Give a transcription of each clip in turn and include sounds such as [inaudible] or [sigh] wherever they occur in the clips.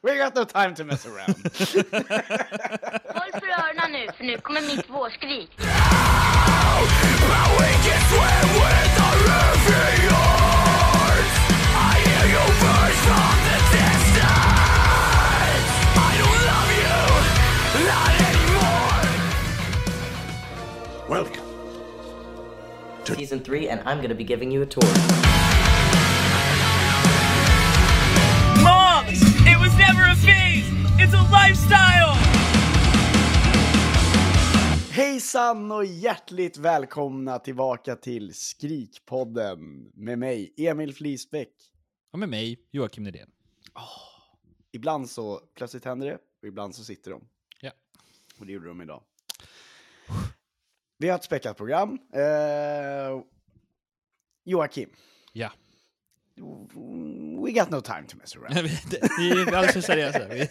We got no time to mess around. Håll för öronen nu, för nu kommer mitt vårskrik. Welcome. season three, and I'm going to be giving you a tour. It's a lifestyle! Hejsan och hjärtligt välkomna tillbaka till Skrikpodden med mig, Emil Flisbäck. Och med mig, Joakim Nydén. Ibland så plötsligt händer det och ibland så sitter de. Ja. Och det gjorde de idag. Vi har ett späckat program. Eh, Joakim, Ja. We got no time to mess around. vi är alldeles för seriösa. Vi,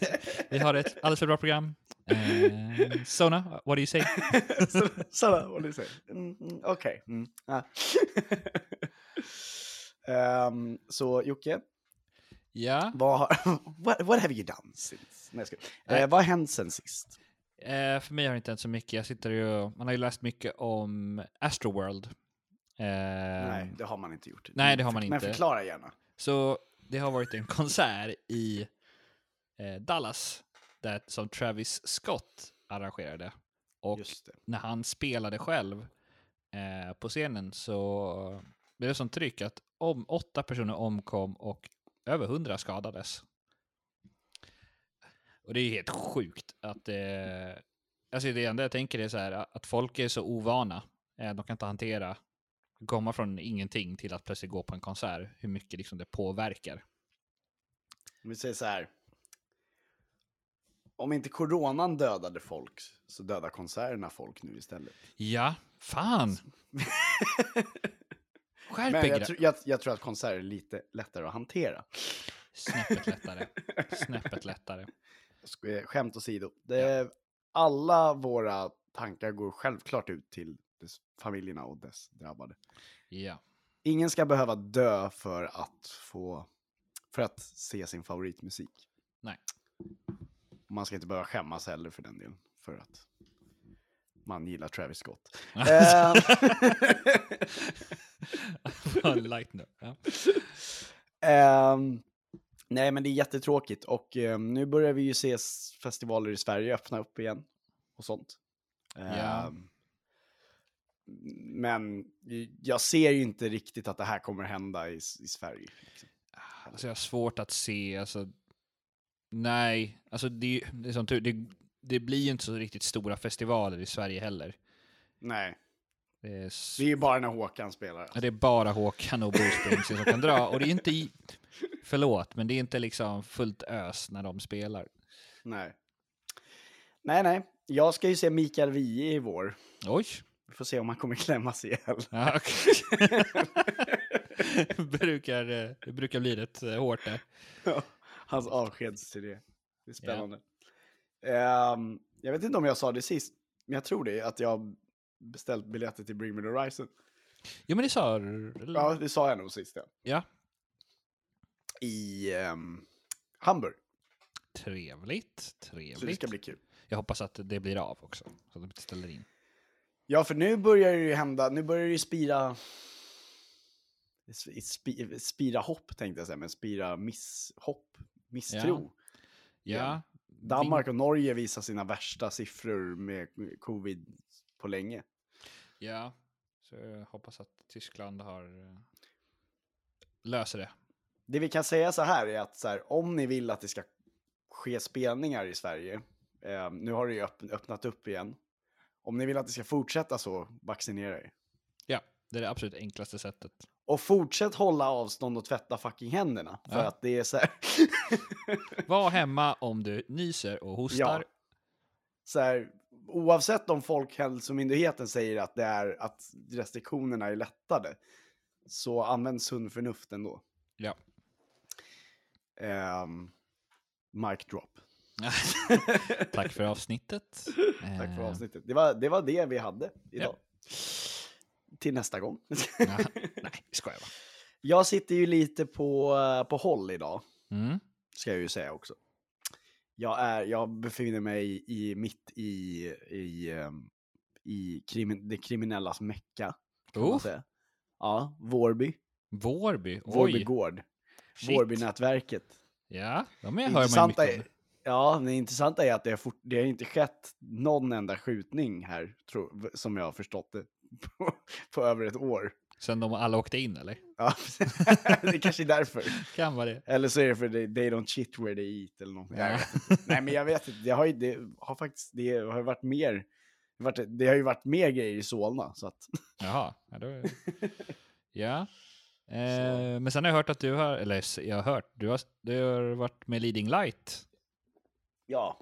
vi har ett alldeles för bra program. Eh, Sona, what do you say? så, så vad du säger. Mm, Okej. Mm, ja. [laughs] Ehm, så Jocke, Ja, vad, har, [laughs] what, what have you done since? Nej, jag. Eh, vad har hänt sen sist? eh, för mig har det inte hänt så mycket. Jag sitter ju, man har ju läst mycket om Astroworld. Nej, det har man inte gjort. nej, det har man Men inte. förklara gärna. Så det har varit en konsert i eh, Dallas där, som Travis Scott arrangerade. Och Just det. när han spelade själv eh, på scenen så blev det sånt tryck att om, åtta personer omkom och över hundra skadades. Och det är helt sjukt att eh, alltså det enda jag tänker är så här att folk är så ovana. Eh, de kan inte hantera komma från ingenting till att plötsligt gå på en konsert. Hur mycket liksom det påverkar. Om vi säger så här. Om inte coronan dödade folk så dödar konserterna folk nu istället. Ja, fan! [laughs] Skärp Men jag, tr- jag, jag tror att konserter är lite lättare att hantera. Snäppet lättare. [laughs] Snäppet lättare. Sk- Skämt åsido. Det, Alla våra tankar går självklart ut till dess familjerna och dess drabbade. Ja. Ingen ska behöva dö för att få för att se sin favoritmusik. Nej. Man ska inte behöva skämmas heller för den delen. För att man gillar Travis Scott. [laughs] [laughs] Note. Ja. Ehm, nej, men det är jättetråkigt och ehm, nu börjar vi ju se festivaler i Sverige öppna upp igen och sånt. Ja. Ehm, Men jag ser ju inte riktigt att det här kommer hända i, i Sverige. liksom. Alltså jag har svårt att se, alltså... Nej, alltså det, det är som tur, det, det blir ju inte så riktigt stora festivaler i Sverige heller. Nej, Det är, det är ju bara när Håkan spelar. Ja, det är bara Håkan och Bruce Springsteen som kan dra. Och det är inte i... Förlåt, men det är inte liksom fullt ös när de spelar. Nej. Nej, nej. Jag ska ju se Mikael Wiehe i vår. Oj! Vi får se om han kommer klämmas ihjäl. Ja, okej. [laughs] brukar, eh, det brukar bli rätt eh, hårt där. Ja, Hans avskedsturné. Det är spännande. Ehm, jag vet inte om jag sa det sist, men jag tror det, att jag beställt biljetter till Bring Me The Horizon. Jo, men det sa du? Ja, det sa jag nog sist. Ja. Ja. I ehm, Hamburg. Trevligt, Så det trevligt. ska bli kul. Jag hoppas att det blir av också, så att de inte ställer in. Ja, för nu börjar det ju hända, nu börjar det ju spira... Spi, spira hopp tänkte jag säga, men spira misshopp, misstro. Ja, Danmark och Norge visar sina värsta siffror med covid på länge. ja. Så jag hoppas att Tyskland har eh, löser det. Det vi kan säga så här är att här, om ni vill att det ska ske spelningar i Sverige, eh, nu har det ju öpp- öppnat upp igen. Om ni vill att det ska fortsätta så, vaccinera er. Ja, det är det absolut enklaste sättet. Och fortsätt hålla avstånd och tvätta fucking händerna. För Ja. att det är så här, [laughs] Var hemma om du nyser och hostar. Ja. så här, oavsett om Folkhälsomyndigheten säger att, det är, att restriktionerna är lättade, så använd sund förnuft ändå. Ja. Um, mic drop. [laughs] Tack för avsnittet. Tack för Eh, avsnittet. Det var, det var det vi hade idag. Till nästa gång. ja, [laughs] nej, skojar bara. jag sitter ju lite på, på håll idag, Mm. ska jag ju säga också. Jag, är, jag befinner mig i, mitt i, i, ehm, i krimi, det kriminellas mecka. Oh. Ja, Vårby. Vårby. Vårby gård. Vårbynätverket. Ja, de är, hör man ju mycket om. Ja, det intressanta är att det fort, det har inte skett någon enda skjutning här, tro, som jag har förstått det, på, på över ett år. Sen de alla åkte in eller? Ja, [laughs] det är kanske är därför. Kan vara det. Eller så är det för they, they don't shit where they eat eller något. Ja. [laughs] Nej men jag vet inte, det har ju, det har faktiskt, det har varit mer, det har ju varit mer grejer i Solna så att, Jaha, ja, då... [laughs] ja. Eh, men sen har jag hört att du har, eller jag har hört, du har, du har varit med Leading Light. Ja.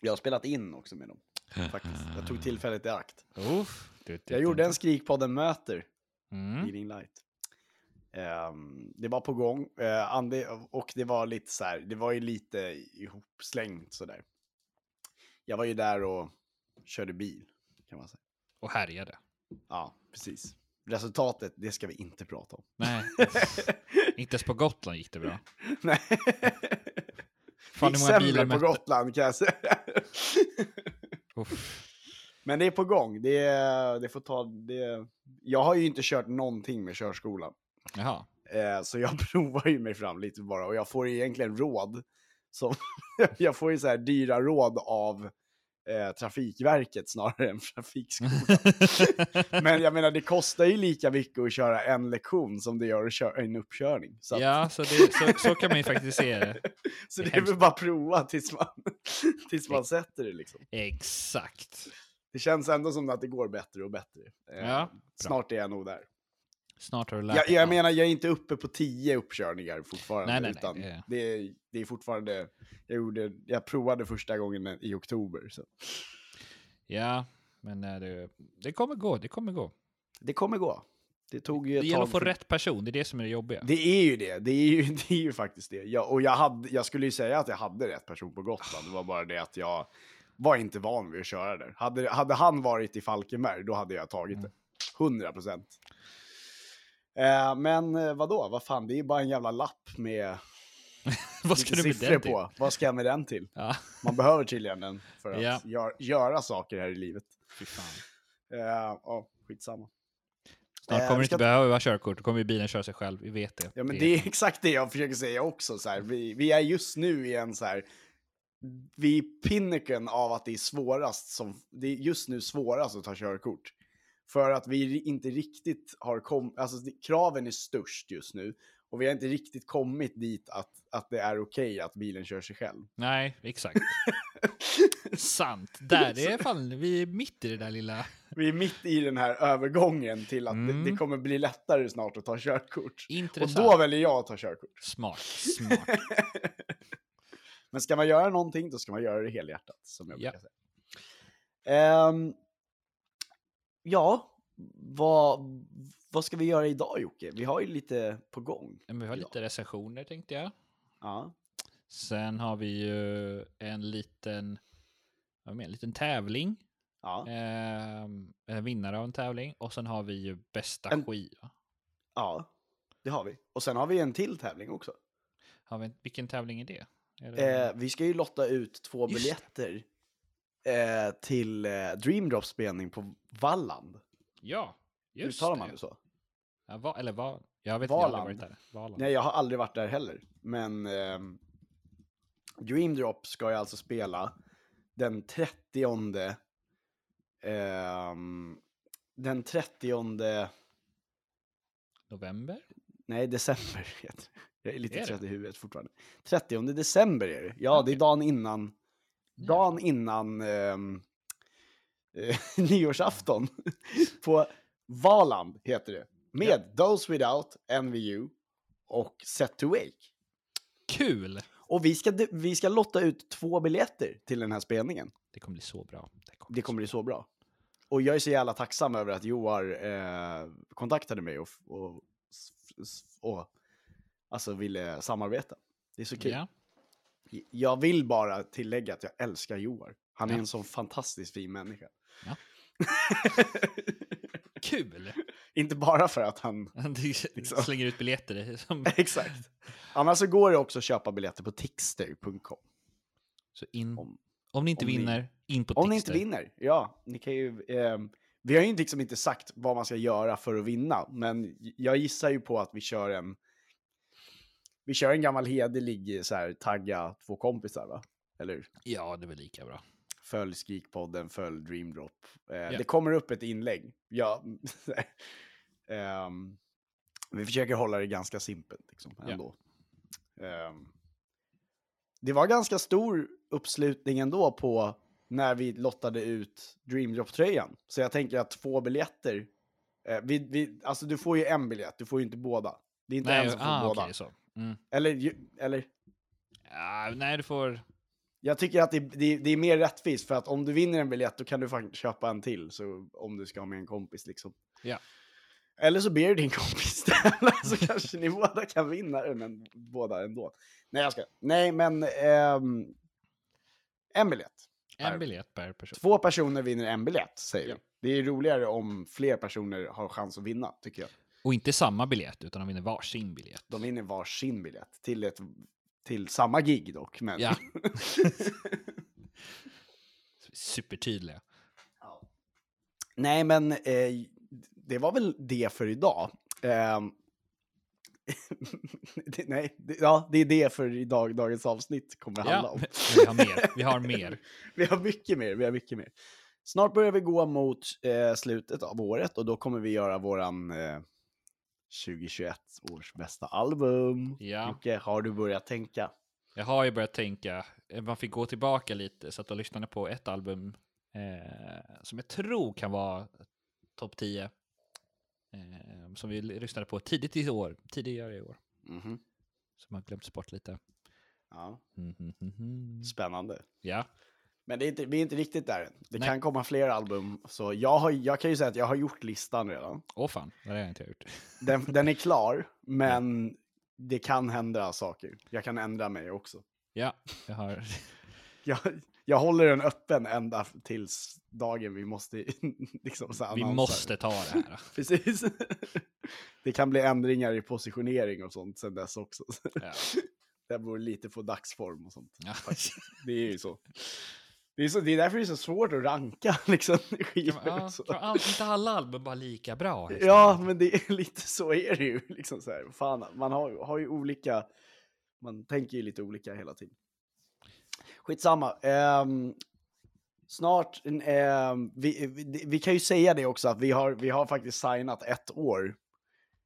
Jag har spelat in också med dem, [laughs] faktiskt. Jag tog tillfället i akt. Uff, du, du, Jag gjorde en Skrikpodden möter, Mm. Leading Light. Ehm, det var på gång, uh, Andi, och det var lite så här, det var ju lite ihopslängt sådär. Jag var ju där och körde bil, kan man säga. Och härjade. Ja, precis. Resultatet, det ska vi inte prata om. Nej, [laughs] inte ens på Gotland gick det bra. Nej. Fan, hur många sämre på Gotland kan jag säga. [laughs] Men det är på gång. Det, är- det får ta... Det, jag har ju inte kört någonting med körskolan. Jaha. Eh, så jag [laughs] provar ju mig fram lite bara. Och jag får egentligen råd. Som, [laughs] jag får ju så här dyra råd av eh, Trafikverket snarare än Trafikskolan. [laughs] Men jag menar, det kostar ju lika mycket att köra en lektion som det gör att köra en uppkörning. Så, att, Ja, så, det, så, så kan man ju faktiskt se det. [laughs] så det är väl bara att prova tills man, [laughs] tills man sätter det liksom. Exakt. Det känns ändå som att det går bättre och bättre. Eh, Ja, snart är jag nog där. Snart har du lärt Jag, jag menar, jag är inte uppe på tio uppkörningar fortfarande. Nej, nej, nej, utan det- Det, är, det är fortfarande... Jag, gjorde, jag provade första gången i oktober. Så. Ja, men eh, det, det kommer gå, det kommer gå. Det kommer gå. Det tog ju ett Det gäller att få för- rätt person, det är det som är det jobbiga. Det är ju det. Det är ju, [laughs] det är ju faktiskt det. Jag, och jag, hade, jag skulle ju säga att jag hade rätt person på Gotland. Det var bara det att jag var inte van vid att köra där. Hade, hade han varit i Falkenberg, då hade jag tagit det. 100 procent. Eh, men eh, vadå, vad fan, det är ju bara en jävla lapp med [laughs] Vad ska du med den till? på. Vad ska jag med den till? Ja, [laughs] Man behöver tydligen den för att Ja. gör, göra saker här i livet. fy fan. Eh, Ja, skitsamma. Snart Eh, kommer vi du ska inte behöva körkort, då kommer ju bilen köra sig själv, vi vet det. Ja, men det är [laughs] exakt det jag försöker säga också. Så här. Vi, vi är just nu i en så här... Vi är pinnaken av att det är svårast som... Det är just nu svårast att ta körkort. För att vi inte riktigt har kommit... Alltså kraven är störst just nu. Och vi har inte riktigt kommit dit att, att det är okej att bilen kör sig själv. Nej, exakt. [laughs] Sant. Där, är fan, vi är mitt i det där lilla... Vi är mitt i den här övergången till att Mm. det, det kommer bli lättare snart att ta körkort. Och Intressant. då väljer jag att ta körkort. Smart, [laughs] smart. Men ska man göra någonting, då ska man göra det helhjärtat, som jag Ja. brukar säga. Ehm, ja, vad, vad ska vi göra idag Jocke? Vi har ju lite på gång. Men vi har Ja. lite recensioner tänkte jag. Ja, Sen har vi ju en liten, vad menar, en liten tävling. ja, en vinnare av en tävling. Och sen har vi ju bästa En- skiva. ja, det har vi. Och sen har vi en till tävling också. Har vi, en- vilken tävling är det? Är det Eh, vi ska ju lotta ut två Just biljetter eh, till eh, Dreamdrops spelning på Valland. ja, just Uttalar det. man det så? Ja, va, eller vad? Jag vet inte, jag har aldrig Valand. varit där. Valand. Nej, jag har aldrig varit där heller. Men ehm, Dreamdrop ska jag alltså spela den 30 ehm, den 30 November? nej december [laughs] det. Jag är lite Är det? trött i huvudet fortfarande. 30 december är det. Ja, det är dagen innan dagen innan ehm, eh, [laughs] nyårsafton [laughs] på Valand heter det. Med Those Without, NVU och Set to Wake. Kul! Och vi ska, vi ska lotta ut två biljetter till den här spelningen. Det kommer bli så bra. Det kommer bli så bra. Och jag är så jävla tacksam över att Joar eh, kontaktade mig och, och, och alltså ville samarbeta. Det är så kul. Ja. Jag vill bara tillägga att jag älskar Joar. Han är Ja. en sån fantastiskt fin människa. Ja. [laughs] Kul! Inte bara för att han... [laughs] Liksom. slänger ut biljetter. Som... [laughs] Exakt. Annars så går det också att köpa biljetter på tixter.com. Så in, om, Om- ni inte om ni- vinner, in på Om ni Tixter. inte vinner, ja. Ni kan ju, ehm, vi har ju liksom inte sagt vad man ska göra för att vinna, men jag gissar ju på att vi kör en vi kör en gammal hederlig så här, tagga två kompisar va? Eller hur? Ja, det är väl lika bra. Följ Skrikpodden, följ Dreamdrop. Eh, Ja. Det kommer upp ett inlägg. Ja, [laughs] ehm, vi försöker hålla det ganska simpelt liksom, ändå. Ehm, det var ganska stor uppslutning ändå på när vi lottade ut Dreamdrop-tröjan. Så jag tänker att två biljetter, eh, vi, vi, alltså du får ju en biljett, du får ju inte båda. Det är inte en Nej, som får ah, båda. så. Mm. Eller, ju- eller Ja, nej, du får... Jag tycker att det, det, det är mer rättvist för att om du vinner en biljett då kan du faktiskt köpa en till. Så om du ska ha med en kompis liksom. Ja. Eller så ber du din [laughs] kompis tävla så kanske ni båda kan vinna den men båda ändå. Nej jag ska. Nej men ehm, en biljett. En Per- biljett per person. Två personer vinner en biljett säger Ja. vi. Det är roligare om fler personer har chans att vinna tycker jag. Och inte samma biljett, utan de vinner varsin biljett. De vinner varsin biljett till, ett, till samma gig dock. Men... Ja. [laughs] Supertydliga. Nej, men eh, det var väl det för idag. [laughs] Det, nej, det, ja, det är det för idag, dagens avsnitt kommer att handla Ja, om. vi har mer. Vi har mer. [laughs] Vi har mycket mer, vi har mycket mer. Snart börjar vi gå mot eh, slutet av året och då kommer vi göra våran eh, 2021 års bästa album. Ja. Jocke, har du börjat tänka? Jag har ju börjat tänka, man fick gå tillbaka lite, så att jag lyssnade på ett album eh, som jag tror kan vara topp 10. Eh, som vi lyssnade på tidigt i år, tidigare i år. Mhm. Som har glömts bort lite. Ja, Mm, mm, mm, mm. spännande. Ja, Men det är inte, vi är inte riktigt där. Det Nej. kan komma fler album. Så jag, har, jag kan ju säga att jag har gjort listan redan. åh fan, det har jag inte gjort. Den, den är klar, [laughs] men det kan hända saker. Jag kan ändra mig också. Ja, jag har... [laughs] Jag, jag håller den öppen ända tills dagen vi måste [laughs] liksom så Vi måste ta det här. Precis. Det kan bli ändringar i positionering och sånt sen dess också. Ja. Det beror lite på dagsform och sånt. Ja. Det är ju så. Det är, så, det är därför det är så svårt att ranka [laughs] liksom, skivor. Ja, så. all, inte alla album bara lika bra. liksom. Ja, men det är [laughs] lite så är det ju. Liksom så här. Fan, man har, har ju olika, man tänker ju lite olika hela tiden. Skitsamma. Um, snart, um, vi, vi, vi kan ju säga det också att vi har, vi har faktiskt signat ett år.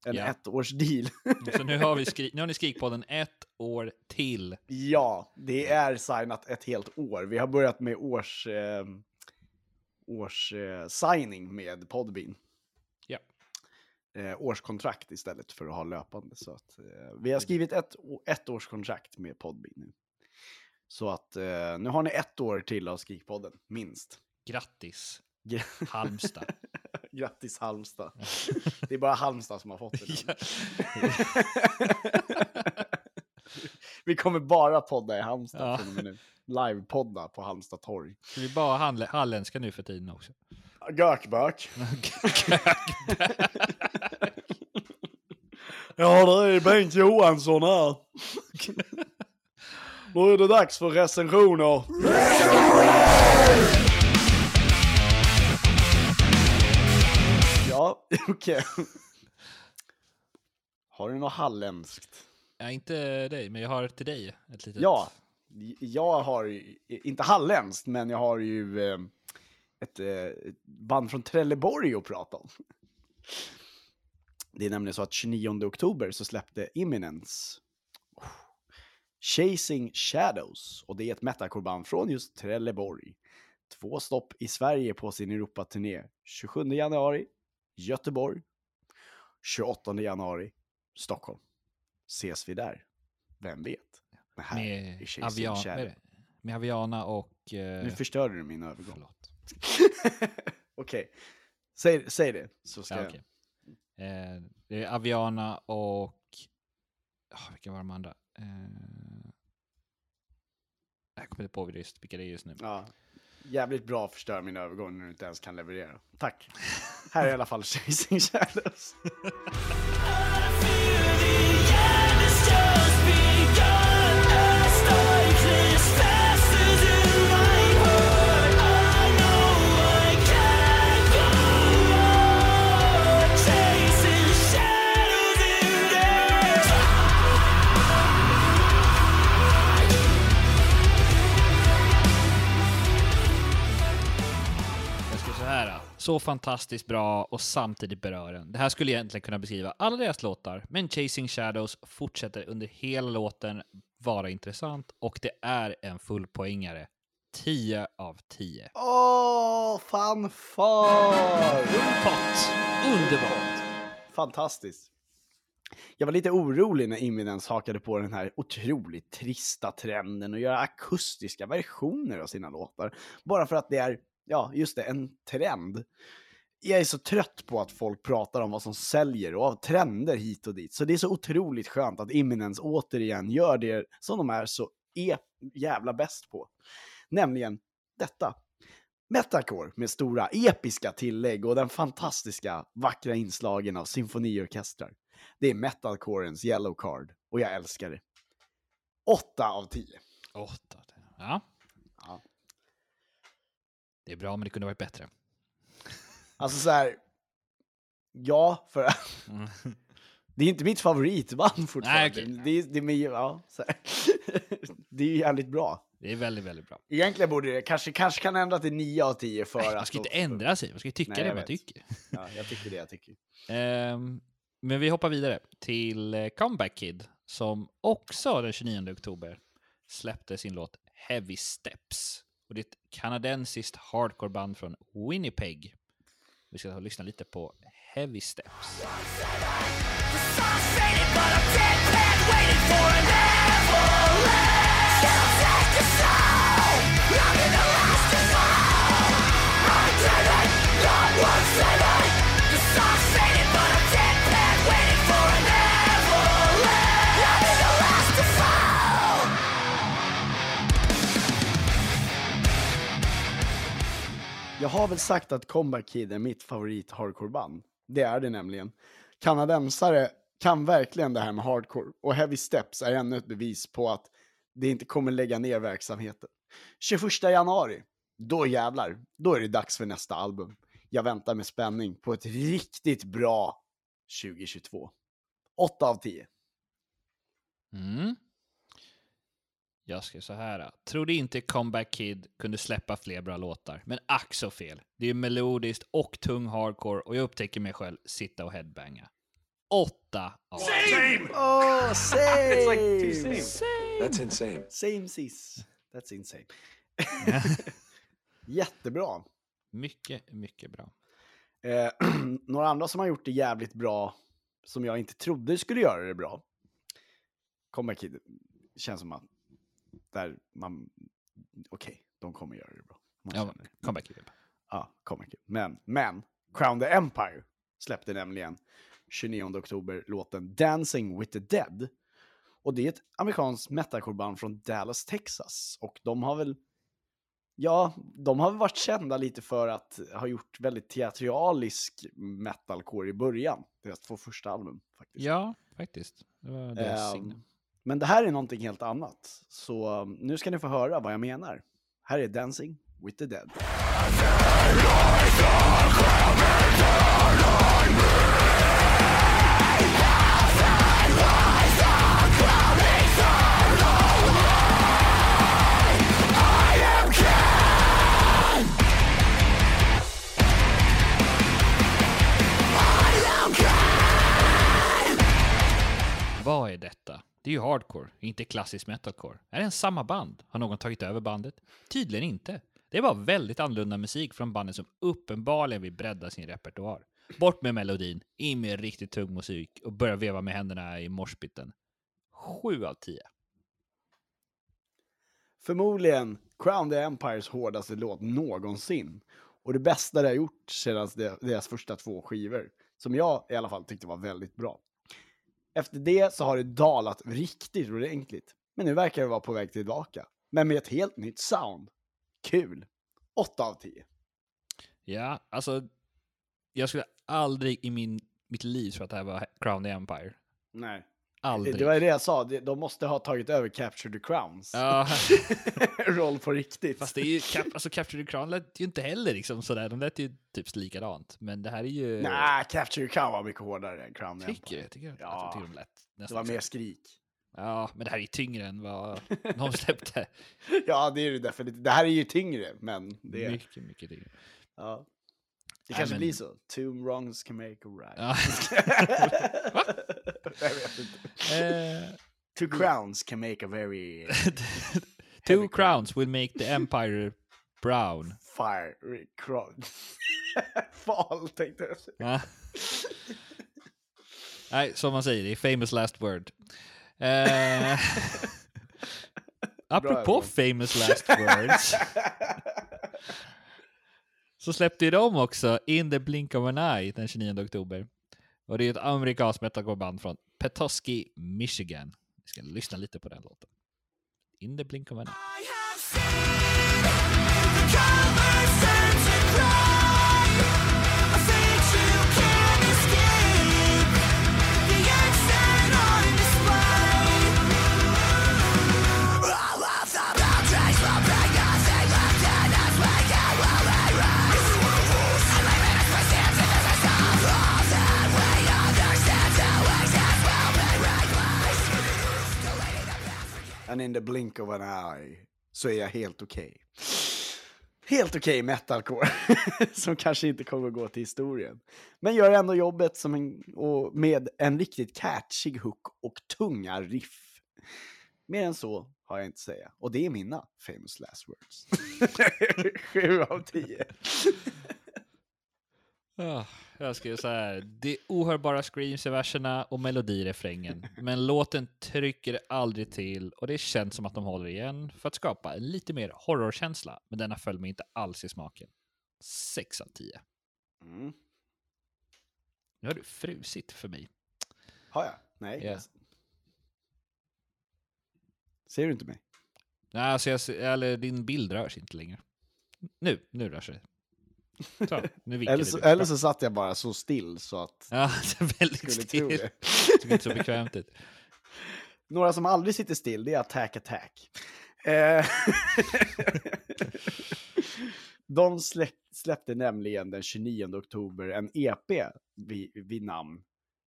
En Ja. ettårsdeal. Så nu har, vi [laughs] skri- nu har ni Skrikpodden ett år till. ja, det är signat ett helt år. Vi har börjat med års, eh, års eh, signing med Podbean. Ja. eh, årskontrakt istället för att ha löpande. Så att, eh, vi har skrivit ett, ett årskontrakt med Podbean nu. Så att eh, nu har ni ett år till av Skrikpodden, minst. Grattis, Gra- Halmstad. [laughs] Grattis Halmstad. [laughs] Det är bara Halmstad som har fått det. [laughs] Vi kommer bara podda i Halmstad Ja. från och med nu. Live-podda på Halmstad torg. Så vi är bara handle- halländska nu för tiden också. [laughs] Gökbök. Ja, det är Bengt Johansson här. Nu är det dags för recensioner. Okej. Har du något halländskt? ja, inte dig, men jag har till dig ett litet... Ja, jag har inte halländskt, men jag har ju eh, ett eh, ett band från Trelleborg att prata om. Det är nämligen så att 29 oktober så släppte Imminence Chasing Shadows och det är ett metalcore-band från just Trelleborg. Två stopp i Sverige på sin Europaturné. 27 januari, Göteborg. 28 januari, Stockholm. Ses vi där? Vem vet? Det här är Med, Avian, är Shadow. det? med Aviana och... Eh, Nu förstörde du min övergång. [laughs] Okej, säg, säg det så ska Ja, jag... okej. eh, det är Aviana och... Oh, vilka var de andra? Eh, jag kommer inte på vilka det är just nu. Ja. Jävligt bra att förstöra min övergång när du inte ens kan leverera. Tack. Här är i alla fall Chasing Shadows. [laughs] Så fantastiskt bra och samtidigt berörande. Det här skulle egentligen kunna beskriva alla deras låtar, men Chasing Shadows fortsätter under hela låten vara intressant och det är en fullpoängare. 10 av 10. Åh, fanfar! Pott! Underbart! Fantastiskt. Jag var lite orolig när Imminence hakade på den här otroligt trista trenden och göra akustiska versioner av sina låtar. Bara för att det är, ja, just det, en trend. Jag är så trött på att folk pratar om vad som säljer och av trender hit och dit. Så det är så otroligt skönt att Imminence återigen gör det som de är så är jävla bäst på. Nämligen detta. Metacore med stora episka tillägg och den fantastiska vackra inslagen av symfoniorkestrar. Det är metalcorens yellow card och jag älskar det. 8 av 10. 8. Ja. Ja. Det är bra, men det kunde varit bättre. Alltså så här. Ja, för Mm. [laughs] det är inte mitt favoritband fortfarande. Nej, okej. det, är, det, är, ja, [laughs] det är ju jävligt bra. Det är väldigt, väldigt bra. Egentligen borde det, kanske, kanske kan ändra till 9 av 10 för Man att... ska inte ändra sig, man ska ju tycka Nej, det man vet. tycker. Ja, jag tycker det jag tycker. Ehm, men vi hoppar vidare till eh, Comeback Kid som också den 29 oktober släppte sin låt Heavy Steps. Och det är ett kanadensiskt hardcoreband från Winnipeg. Vi ska ta och lyssna lite på Heavy Steps. Jag har väl sagt att Comeback Kid är mitt favorit hardcoreband. Det är det nämligen. Kanadensare kan verkligen det här med hardcore och Heavy Steps är ännu ett bevis på att det inte kommer lägga ner verksamheten. 21 januari, då jävlar, då är det dags för nästa album. Jag väntar med spänning på ett riktigt bra 2022. 8 av 10. Mm. Jag skrev så här. Trodde inte Comeback Kid kunde släppa fler bra låtar, men ack så fel. Det är melodiskt och tung hardcore och jag upptäcker mig själv sitta och headbanga. Åtta av Oh, same! It's like two same. That's insane. Same sis. That's insane. [laughs] Jättebra. Mycket, mycket bra. Eh, [clears throat] några andra som har gjort det jävligt bra, som jag inte trodde skulle göra det bra. Comeback Kid, känns som att där man, okej, de kommer göra det bra. Man Ja. Comeback Kid. Ja, Comeback. Men, men, Crown the Empire släppte nämligen 29 oktober låten Dancing with the Dead. Och det är ett amerikanskt metalcoreband från Dallas, Texas. Och de har väl, ja, de har väl varit kända lite för att ha gjort väldigt teatralisk metalcore i början. Deras två första album faktiskt. Ja, faktiskt. Det var deras Ehm, signum men det här är någonting helt annat. Så um, nu ska ni få höra vad jag menar. Här är Dancing with the Dead. Ju hardcore, inte klassisk metalcore. Är det en samma band? Har någon tagit över bandet? Tydligen inte. Det är bara väldigt annorlunda musik från bandet som uppenbarligen vill bredda sin repertoar. Bort med melodin, in med riktigt tung musik och börja veva med händerna i morspitten. 7 av 10. Förmodligen Crown the Empires hårdaste låt någonsin. Och det bästa det har gjort sedan deras första två skivor. Som jag i alla fall tyckte var väldigt bra. Efter det så har det dalat riktigt ordentligt. Men nu verkar det vara på väg tillbaka. Men med ett helt nytt sound. Kul! 8 av 10. Ja, alltså. Jag skulle aldrig i min, mitt liv tro att det här var Crown the Empire. Nej. Aldrig. Det var det jag sa, Det- de måste ha tagit över Capture the Crowns. Ja, [laughs] Roll på riktigt. fast det är ju, Cap, alltså Capture the Crown lät ju inte heller liksom sådär. De lät ju typ likadant. Men det här är ju... Nej, Capture the Crown var mycket hårdare än Crown Tycker du? Tycker jag, Ja. jag tycker de lät Det nästan var mer skrik. Ja, men det här är tyngre än vad de släppte. [laughs] Ja, det är det definitivt. Det här är ju tyngre, men det är... Mycket, mycket tyngre. Ja. Det kanske blir så. Two wrongs can make a right. Ja. Jag. Eh, Two crowns can make a very [laughs] Two crowns will make the empire brown. fire crown. [laughs] Fal tänkte jag [laughs] säga. Nej, som man säger, det är famous last word. Eh, apropå famous last words så släppte ju de också In the blink of an eye den 29 oktober. Och det är ett amerikanskt metalcoreband från Petoskey, Michigan. Vi ska lyssna lite på den låten. In the blink of an eye. and in the blink of an eye så är jag helt okej. Okay. Helt okej okay metalcore, [laughs] som kanske inte kommer att gå till historien. Men gör ändå jobbet som en, och med en riktigt catchig hook och tunga riff. Mer än så har jag inte att säga. Och det är mina famous last words. [laughs] Sju av tio. [laughs] Ah, jag skrev så här. Det är ohörbara screams i verserna och melodi i refrängen. Men låten trycker aldrig till och det känns som att de håller igen för att skapa en lite mer horrorkänsla. Men denna föll mig inte alls i smaken. 6 av 10. Mm. Nu har du frusit för mig. Har jag? Nej. Yeah. Ser du inte mig? Nej, alltså jag, eller din bild rör sig inte längre. Nu, nu rör sig så, Eller så, eller så satt jag bara så still så att Ja, [laughs] det är väldigt still. det. Såg inte så bekvämt ut. [laughs] Några som aldrig sitter still, det är Attack Attack. Eh, [laughs] De slä, släppte nämligen den 29 oktober en EP vid, vid namn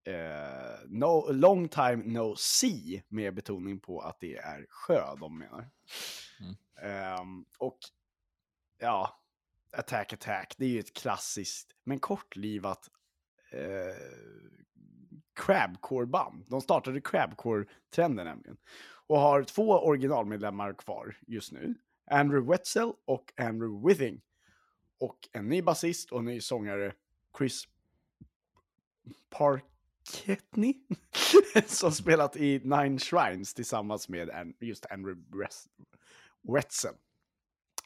eh, no, Long Time No See, med betoning på att det är sjö de menar. Mm. Ehm, och ja, Attack Attack, det är ju ett klassiskt men kortlivat eh, crabcore-band. De startade crabcore-trenden nämligen. Och har två originalmedlemmar kvar just nu. Andrew Wetzel och Andrew Withing. Och en ny basist och en ny sångare, Chris Parketney. [laughs] som spelat i Nine Shrines tillsammans med just Andrew Wetzel.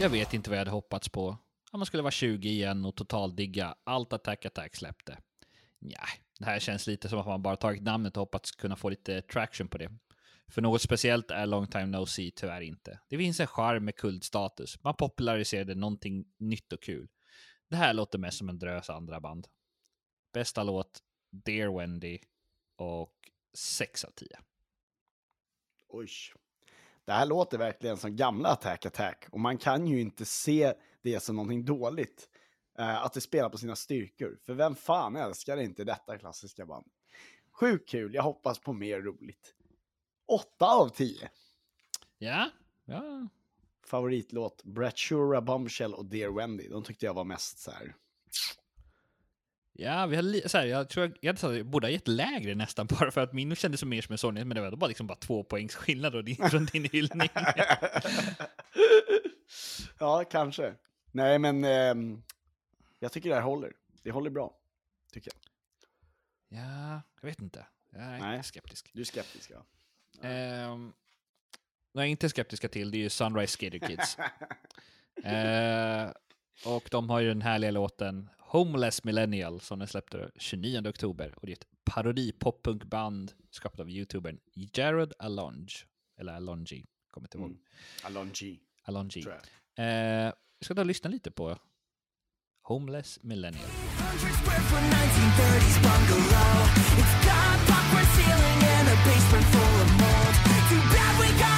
Jag vet inte vad jag hade hoppats på. Om man skulle vara 20 igen och totaldigga allt Attack Attack släppte. Nja, det här känns lite som att man bara tagit namnet och hoppats kunna få lite traction på det. För något speciellt är Long Time No See tyvärr inte. Det finns en charm med kultstatus. Man populariserade någonting nytt och kul. Det här låter mest som en drös andra band. Bästa låt, Dear Wendy och 6 av 10. Oj. Det här låter verkligen som gamla Attack Attack. Och man kan ju inte se det som någonting dåligt. eh, att det spelar på sina styrkor. För vem fan älskar inte detta klassiska band? Sjukt kul, jag hoppas på mer roligt. 8 av 10. Ja, ja. Favoritlåt, Bratchura Bombshell och Dear Wendy. De tyckte jag var mest så här. Ja, vi har så här, jag tror jag, jag, borde ha gett lägre nästan [laughs] bara för att min kändes mer som en Sony, men det var bara, liksom bara två poängs skillnad då, din, från din hyllning. [laughs] ja, kanske. Nej, men ehm, jag tycker det här håller. Det håller bra, tycker jag. ja, jag vet inte. Jag är Nej. skeptisk. Du är skeptisk, ja. Um, vad jag inte är skeptiska till det är ju Sunrise Skater Kids. [laughs] Eh, och de har ju den härliga låten Homeless Millennial som den släppte 29 oktober. Och det är ett parodi-poppunkband skapat av youtubern Jared Alonge. Eller Alongi, kommer inte ihåg. Mm. Alongi. jag. Eh, vi ska då lyssna lite på Homeless Millennial. square foot 1930s bungalow. It's got popcorn ceiling and a basement full of mold. Too bad we got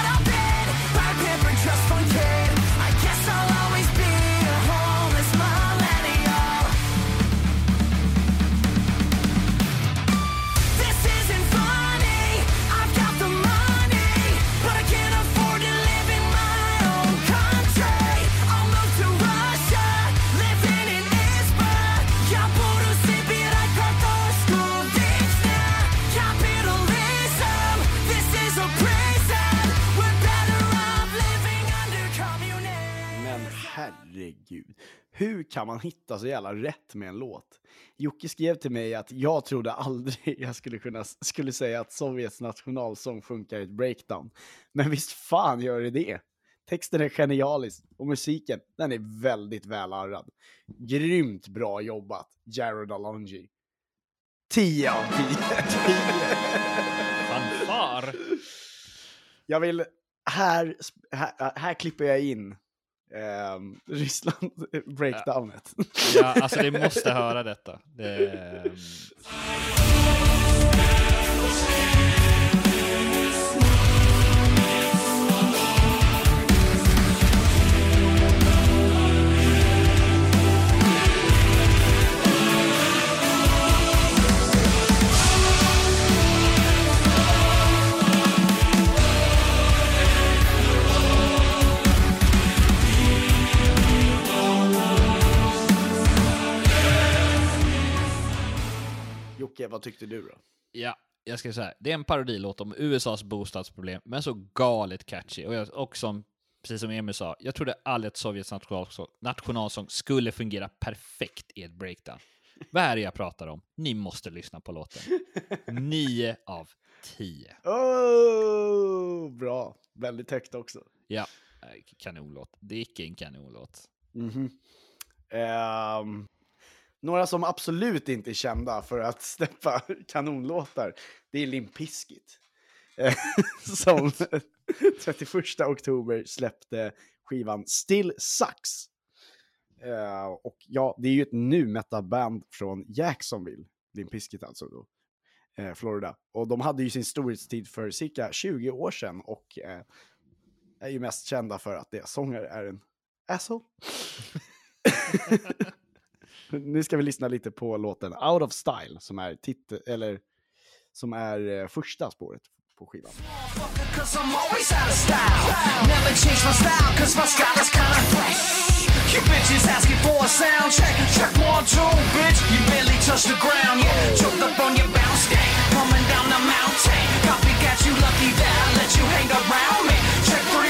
herregud, hur kan man hitta så jävla rätt med en låt? Jocke skrev till mig att jag trodde aldrig jag skulle kunna skulle säga att Sovjets nationalsång funkar i ett breakdown. Men visst fan gör det det. Texten är genialisk och musiken, den är väldigt välarrad. Grymt bra jobbat, Jared Alonji. 10 av 10. Fanfar! Jag vill, här, här, här klipper jag in Ehm, [laughs] eh, Ryssland breakdownet. Ja, alltså ni måste höra detta. Det, um... Jocke, vad tyckte du då? ja, jag ska säga, det är en parodilåt om USAs bostadsproblem, men så galet catchy. Och, jag, och som, precis som Emil sa, jag trodde aldrig att Sovjets nationalsång, nationalsång skulle fungera perfekt i ett breakdown. Vad är det jag pratar om? Ni måste lyssna på låten. 9 av 10. Oh, bra. Väldigt högt också. Ja, eh, kanonlåt. Det är icke en kanonlåt. Mhm. Ehm, några som absolut inte är kända för att [laughs] släppa kanonlåtar, det är Limp Bizkit. Eh, [laughs] som [laughs] 31 oktober släppte skivan Still Sucks. Eh, och ja, det är ju ett nu metal-band från Jacksonville, Limp Bizkit alltså då, eh, Florida. Och de hade ju sin storhetstid för cirka 20 år sedan och eh, är ju mest kända för att deras sångare är en asshole nu ska vi lyssna lite på låten Out of Style som är titel, eller som är eh, första spåret på skivan. You bitches asking for a sound check. Check one, two, bitch. You barely touch the ground, yeah. Choked up on your bounce game. Coming down the mountain. Copycat, you lucky that I let you hang around me. Check three,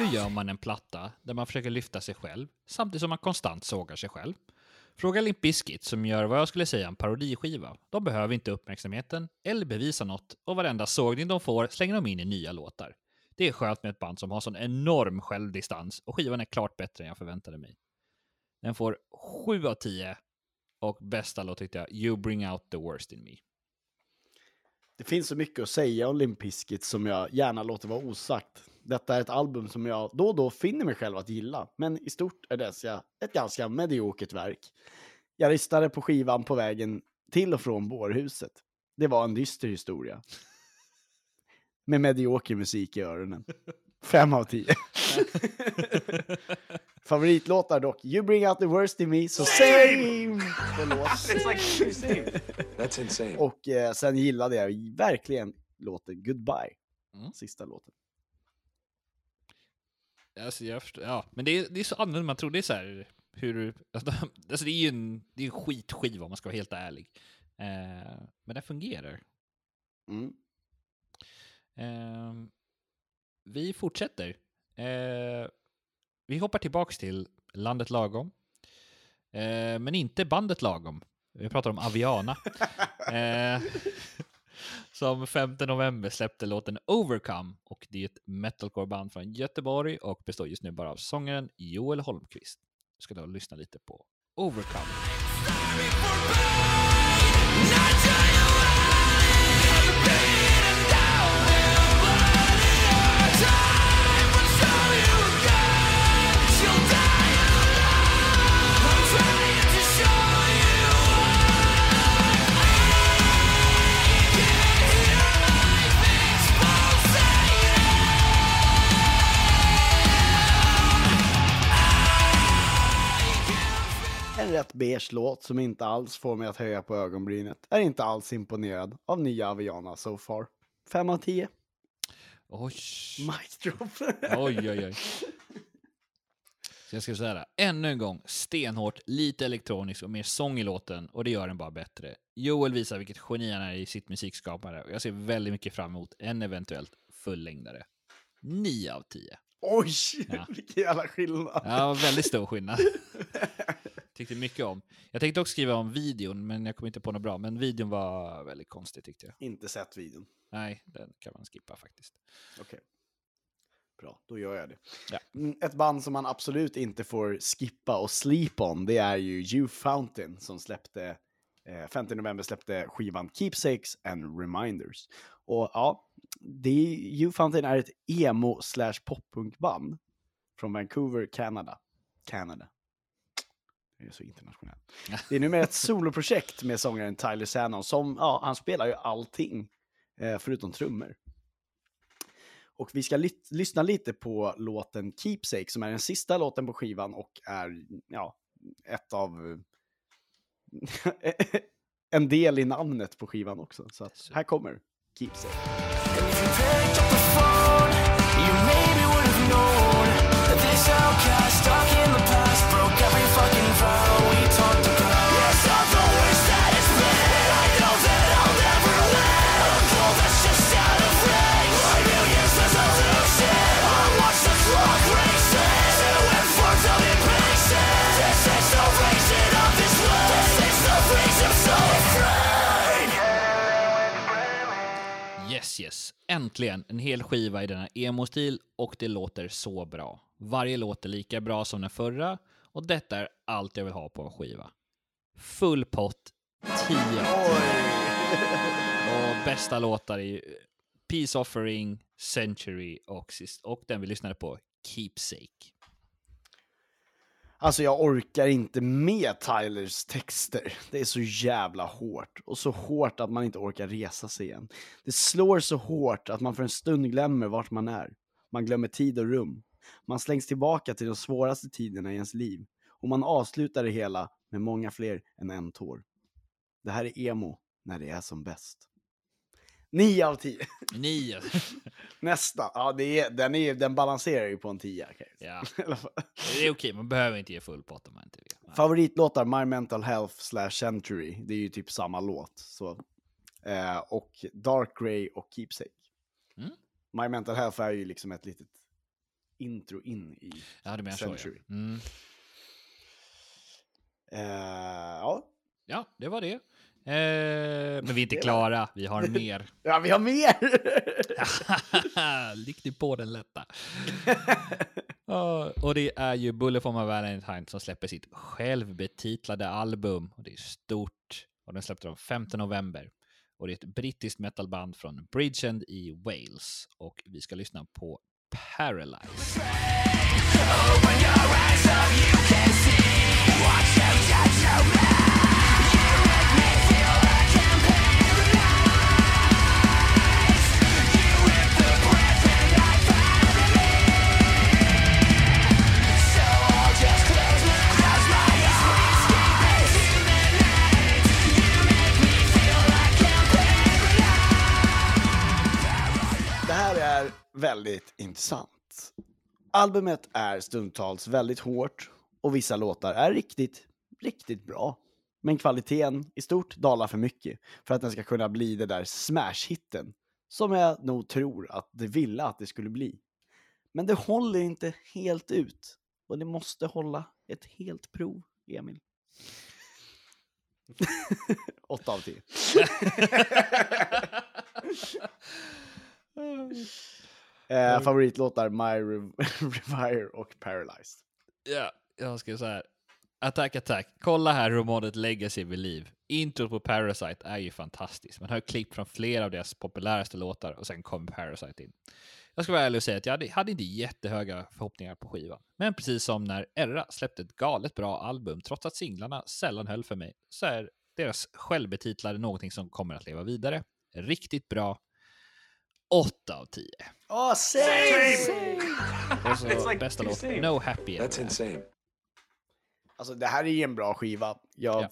hur gör man en platta där man försöker lyfta sig själv samtidigt som man konstant sågar sig själv? Fråga Limp Bizkit som gör vad jag skulle säga en parodiskiva. De behöver inte uppmärksamheten eller bevisa något och varenda sågning de får slänger de in i nya låtar. Det är skönt med ett band som har sån enorm självdistans och skivan är klart bättre än jag förväntade mig. Den får 7 av 10 och bästa låt tyckte jag You Bring Out The Worst In Me. Det finns så mycket att säga om Limp Bizkit som jag gärna låter vara osagt. Detta är ett album som jag då och då finner mig själv att gilla, men i stort är dessa ett ganska mediokert verk. Jag lyssnade på skivan på vägen till och från bårhuset. Det var en dyster historia. Med medioker musik i öronen. Fem av tio. [laughs] Favoritlåtar dock, You Bring Out The Worst In Me, så same! [laughs] Same. That's insane. Och eh, sen gillade jag verkligen låten Goodbye. Mm. Sista låten. Alltså, jag förstår, ja, men det är, det är så annorlunda man tror. Det är så här, hur, [laughs] alltså det är ju en, det är en skitskiva om man ska vara helt ärlig. Eh, men den fungerar. Mm. Eh, vi fortsätter. Eh, vi hoppar tillbaks till landet lagom. Eh, men inte bandet lagom. Vi pratar om Aviana. [laughs] som 5 november släppte låten Overcome och det är ett metalcore-band från Göteborg och består just nu bara av sångaren Joel Holmqvist. Vi ska då lyssna lite på Overcome. Helt beige låt som inte alls får mig att höja på ögonbrynet. Är inte alls imponerad av nya Aviana so far. 5 av 10. Oj. Mic drop. Oj, oj, oj. Så jag ska säga det. Ännu en gång, stenhårt, lite elektroniskt och mer sång i låten och det gör den bara bättre. Joel visar vilket geni han är i sitt musikskapande och jag ser väldigt mycket fram emot en eventuellt fullängdare. 9 av 10. Oj, Ja. vilken jävla skillnad. Ja, väldigt stor skillnad. [laughs] Tyckte mycket om. Jag tänkte också skriva om videon, men jag kom inte på något bra. Men videon var väldigt konstig tyckte jag. Inte sett videon. Nej, den kan man skippa faktiskt. Okej. Bra, då gör jag det. Ja. Mm, Ett band som man absolut inte får skippa och sleep on, det är ju Youth Fountain som släppte, eh, 5 november släppte skivan Keepsakes and Reminders. Och ja, det är, Youth Fountain är ett emo slash poppunkband från Vancouver, Canada. Canada. Det är så internationellt. Det är numera ett soloprojekt med sångaren Tyler Sannon som, ja, han spelar ju allting eh, förutom trummor. Och vi ska ly- lyssna lite på låten Keepsake som är den sista låten på skivan och är, ja, ett av... [laughs] en del i namnet på skivan också. Så här kommer Keepsake. Yes, yes. Äntligen en hel skiva i denna emo-stil och det låter så bra. Varje låt är lika bra som den förra och detta är allt jag vill ha på en skiva. Full pott, 10 av 10. Och bästa låtar är Peace Offering, Century och, sist, och den vi lyssnade på, Keepsake. Alltså jag orkar inte med Tylers texter. Det är så jävla hårt. Och så hårt att man inte orkar resa sig igen. Det slår så hårt att man för en stund glömmer vart man är. Man glömmer tid och rum. Man slängs tillbaka till de svåraste tiderna i ens liv. Och man avslutar det hela med många fler än en tår. Det här är emo när det är som bäst. 9 av 10. Nio. [laughs] Nästan. Ja, det är, den, är, den balanserar ju på en 10. kan jag säga. [laughs] Ja, det är okej. Man behöver inte ge full pott om man inte vill. Favoritlåtar, My Mental Health slash Century. Det är ju typ samma låt. Så. Eh, och Dark Grey och Keepsake. Mm. My Mental Health är ju liksom ett litet intro in i Ja, du menar så ja. Century. Mm. Eh, ja. Ja, det var det. Eh, men vi är inte klara, vi har mer. [laughs] ja, vi har mer! [laughs] Du på den lätta? [laughs] Och det är ju Bullet for my Valentine som släpper sitt självbetitlade album. Och det är stort. Och den släppte de 5 november. Och det är ett brittiskt metalband från Bridgend i Wales. Och vi ska lyssna på Paralyze. Det här är väldigt intressant. Albumet är stundtals väldigt hårt och vissa låtar är riktigt, riktigt bra. Men kvaliteten i stort dalar för mycket för att den ska kunna bli det där smash-hitten som jag nog tror att det ville att det skulle bli. Men det håller inte helt ut och det måste hålla ett helt prov, Emil. [laughs] 8 av 10. [laughs] Eh, favoritlåtar My Rev- [laughs] Revire och Paralyzed. Ja, jag ska säga här. Attack Attack. Kolla här hur modet lägger sig vid liv. Intro på Parasite är ju fantastiskt. Man hör klipp från flera av deras populäraste låtar och sen kommer Parasite in. Jag ska vara ärlig och säga att jag hade, hade inte jättehöga förhoppningar på skivan. Men precis som när Erra släppte ett galet bra album, trots att singlarna sällan höll för mig, så är deras självbetitlade någonting som kommer att leva vidare. Riktigt bra. 8 av 10. Åh, same! Och så It's like bästa two låt, same. No Happy That's Ever insane. Alltså det här är ju en bra skiva. Jag Ja.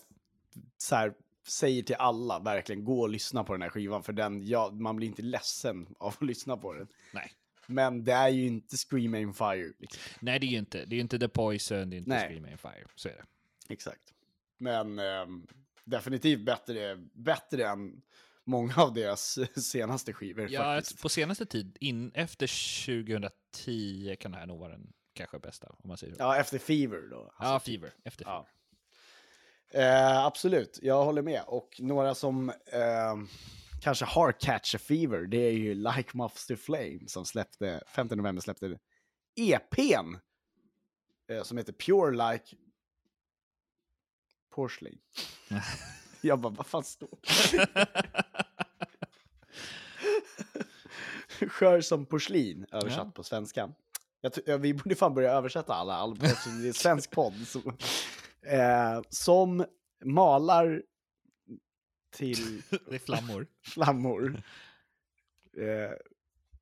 så här, säger till alla, verkligen, gå och lyssna på den här skivan. För den, ja, man blir inte ledsen av att lyssna på den. Nej. Men det är ju inte Scream Aim Fire. Liksom. Nej, det är ju inte, det är ju inte The Poison, det är inte Nej. Scream in Fire. Så är det. Exakt. Men ehm, definitivt bättre, bättre än många av deras [laughs] senaste skivor Ja, faktiskt. på senaste tid, in, efter 2010 kan det här nog vara den kanske bästa, om man säger så. Ja, efter Fever då. Ja, Alltså, Fever. Efter Fever. Ja. Eh, absolut, jag håller med. Och några som eh, kanske har Catch a Fever, det är ju Like Muffs to Flame som släppte, 5 november släppte EPn eh, som heter Pure Like Porcelain. [laughs] jag bara, vad fan står [laughs] Skör som porslin, översatt Ja. på svenska. Jag vi borde fan börja översätta alla album, eftersom det är en svensk podd. Så, eh, som malar till [laughs] det är flammor. flammor. Eh,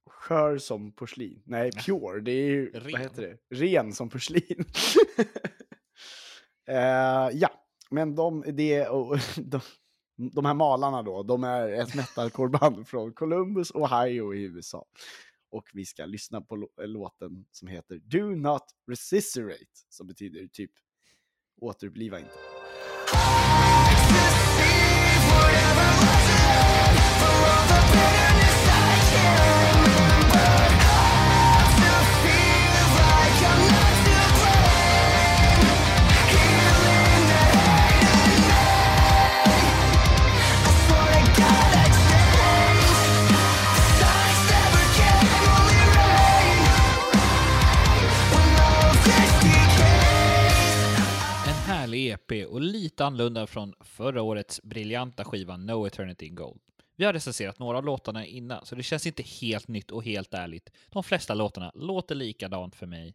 skör som porslin. Nej, pure, det är ju, vad Ren. heter det? Ren som porslin. [laughs] eh, ja, men de, det, och, [laughs] de, de här malarna då, de är ett metalcoreband [laughs] från Columbus, Ohio i USA. Och vi ska lyssna på låten som heter Do Not Resuscitate, som betyder typ återuppliva inte. EP och lite annorlunda från förra årets briljanta skiva No Eternity in Gold. Vi har recenserat några av låtarna innan, så det känns inte helt nytt och helt ärligt. De flesta låtarna låter likadant för mig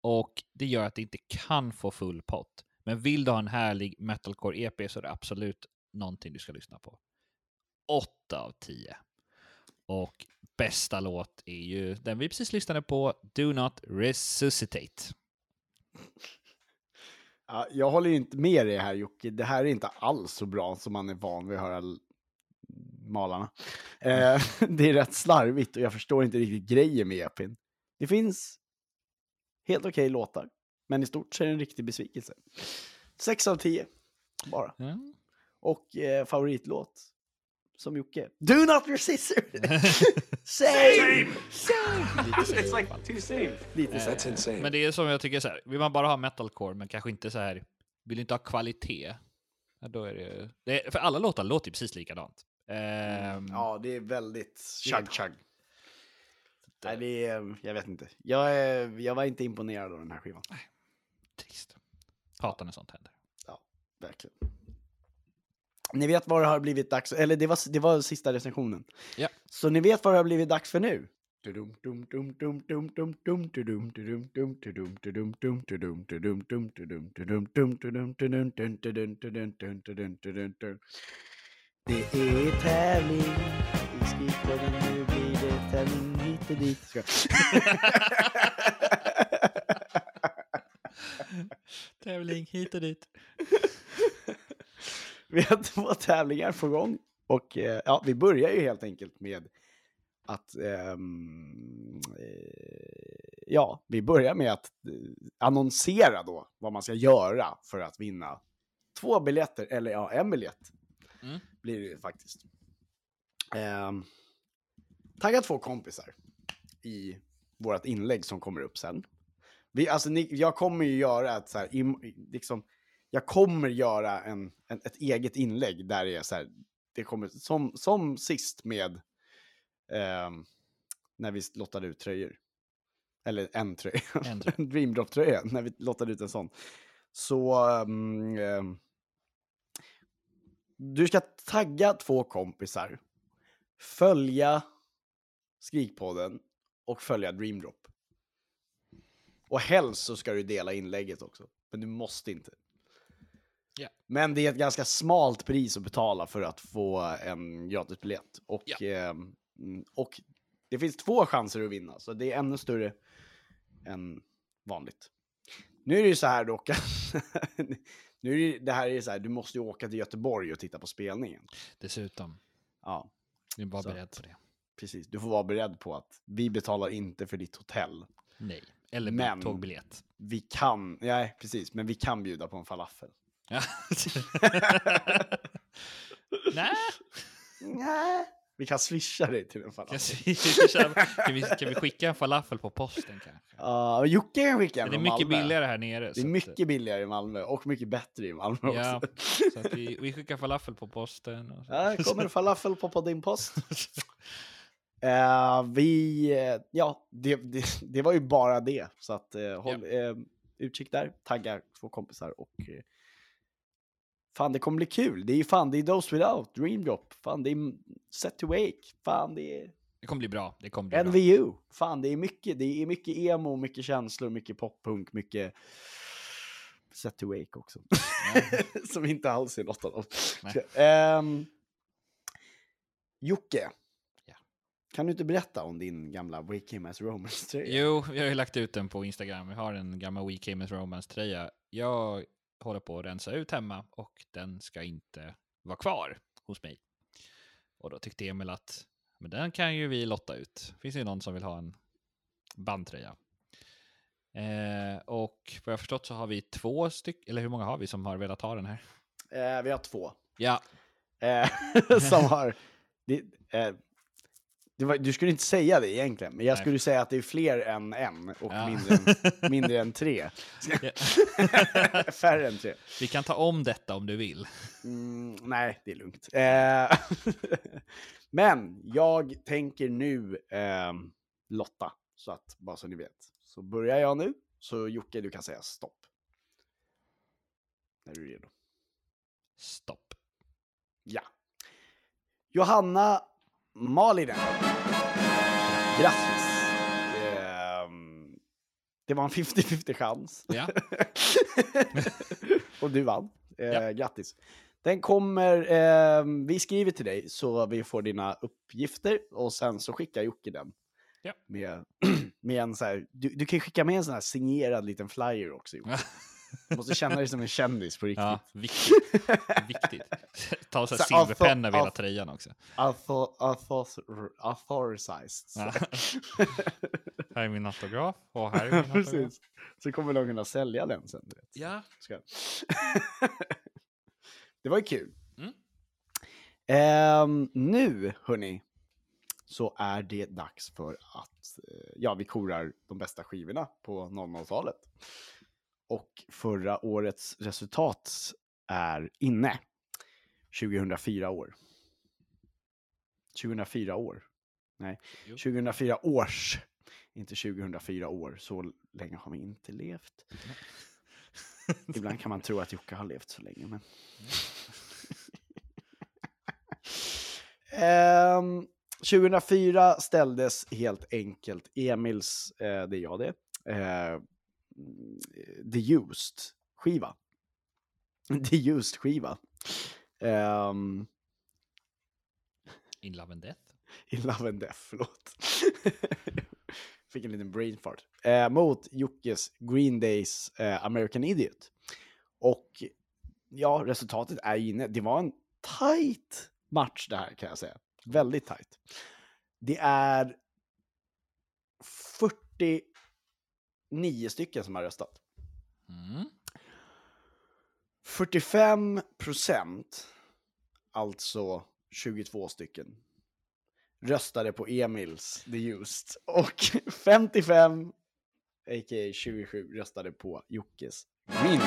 och det gör att det inte kan få full pott. Men vill du ha en härlig metalcore EP så är det absolut någonting du ska lyssna på. 8 av 10. Och bästa låt är ju den vi precis lyssnade på, Do Not Resuscitate. Ja, jag håller inte med dig här Jocke. Det här är inte alls så bra som man är van vid att höra malarna. Eh, [laughs] det är rätt slarvigt och jag förstår inte riktigt grejen med EPn. Det finns helt okej låtar, men i stort så är det en riktig besvikelse. 6 av 10 bara. Ja. Och eh, favoritlåt som Jocke. Do not resist! [laughs] Same! It's like two same. Lite så. That's insane. Men det är som jag tycker så här, vill man bara ha metalcore men kanske inte så här, vill inte ha kvalitet. Ja, då är det, det är, för alla låtar låter ju precis likadant. Ehm, Ja, det är väldigt Det är- chug-chug. Nej, det är, jag vet inte. Jag, är, jag var inte imponerad av den här skivan. Trist. Hatar när sånt händer. Verkligen. Ni vet vad det har blivit dags eller det var, det var sista recensionen. Ja. Så ni vet vad det har blivit dags för nu? Det är tävling i Skrikpodden, nu blir det tävling hit och dit. [laughs] Tävling hit och dit. [laughs] [laughs] Vi har två tävlingar på gång. Och eh, ja, vi börjar ju helt enkelt med att... ehm, eh, ja, vi börjar med att eh, annonsera då vad man ska göra för att vinna två biljetter, eller ja, en biljett Mm. blir det ju faktiskt. Um, tagga två kompisar i vårt inlägg som kommer upp sen. Vi, alltså, ni, jag kommer ju göra ett så här, im, liksom, jag kommer göra en, en, ett eget inlägg där det är så här, det kommer, som, som sist med ehm, när vi lottade ut tröjor. Eller en tröja, En [laughs] tröja. Dreamdrop-tröja, när vi lottade ut en sån. Så ehm, ehm, du ska tagga två kompisar, följa Skrikpodden och följa Dreamdrop. Och helst så ska du dela inlägget också, men du måste inte. Ja. Men det är ett ganska smalt pris att betala för att få en gratisbiljett. Och, Ja. ehm, mm, och det finns två chanser att vinna, så det är ännu större än vanligt. Nu är det ju så här dock. [laughs] nu är det, det här är så här, du måste ju åka till Göteborg och titta på spelningen. Dessutom, Ja, ni var Så beredd på det. precis. Du får vara beredd på att vi betalar inte för ditt hotell. Nej. Eller Men- tågbiljett. Vi kan, nej precis, men vi kan bjuda på en falafel. Ja. [laughs] Nej. Nej. Vi kan swisha dig till en Kan, falafel. vi- kan, vi, kan vi skicka en falafel på posten kanske? Ja, Jocke kan skicka en det är mycket Malmö. billigare här nere. Det är att- mycket billigare i Malmö och mycket bättre i Malmö Ja, också. så att vi, vi skickar falafel på posten. Och så. Ja, kommer falafel på, på din post. [laughs] Eh, vi, ja, det, det, det var ju bara det. Så att eh, håll eh, utkik där, tagga två kompisar och eh, fan det kommer bli kul. Det är ju fan, det är Dose Without, Dream Drop, fan det är Set to Wake, fan det är Det kommer bli bra. Det kommer bli bra. NVU, fan det är mycket, det är mycket emo, mycket känslor, mycket poppunk, mycket Set to Wake också. [laughs] Som inte alls är något av dem. Um, Jocke. Kan du inte berätta om din gamla Wake Him As Romance-tröja? Jo, jag har ju lagt ut den på Instagram. Jag har en gammal We Came As Romance-tröja. Jag håller på att rensa ut hemma och den ska inte vara kvar hos mig. Och då tyckte Emil att men den kan ju vi lotta ut. Finns det någon som vill ha en bandtröja? Eh, och vad jag förstått så har vi två stycken, eller hur många har vi som har velat ha den här? Eh, vi har två. Ja, Eh, [laughs] som har... Det, eh, det var, du skulle inte säga det egentligen, men jag Nej. skulle säga att det är fler än en och Ja. mindre, än, [laughs] mindre än tre. [laughs] Färre än tre. vi kan ta om detta om du vill. Mm, nej, det är lugnt. Eh, [laughs] men jag tänker nu eh, lotta, så att bara så ni vet. Så börjar jag nu, så Jocke du kan säga stopp. När du är redo. Stopp. Ja. Johanna Malinen. Grattis. Ehm, det var en 50-50 chans. Ja. [laughs] Och du vann. Eh, Ja. Grattis. Den kommer, ehm, vi skriver till dig så vi får dina uppgifter och sen så skickar Jocke den. Ja. Med, [clears throat] med en så här, du, du kan skicka med en sån här signerad liten flyer också Jocke. [laughs] Du måste känna dig som en kändis på riktigt. Ja, viktigt. viktigt. [laughs] Ta så här Så, silverpenna över hela tröjan också. Author, author, authorized. Ja. [laughs] här är min autograf och här är min autograf. Precis. Så kommer de kunna sälja den sen. Vet. Ja. [laughs] Det var ju kul. Mm. Ehm, nu, hörni, så är det dags för att eh, ja, vi korar de bästa skivorna på 00-talet. Och förra årets resultat är inne. 2004 år. 2004 år. Nej, Jo. 2004 års. Inte 2004 år. Så länge har vi inte levt. [laughs] Ibland kan man tro att Jocke har levt så länge, men... [laughs] Ehm, 2004 ställdes helt enkelt Emils, eh, det är jag det, eh, The Used-skiva. [laughs] The Used-skiva. Ehm, In Love and Death. [laughs] i Love and Death, förlåt. [laughs] Fick en liten brain fart. Eh, mot Jockes Green Days eh, American Idiot. Och ja, resultatet är ju inne. Det var en tight match det här kan jag säga. Väldigt tight. Det är 49 stycken som har röstat. Mm. 45 procent, alltså 22 stycken, röstade på Emils The Used. Och 55, a.k.a. 27, röstade på Jockes Green.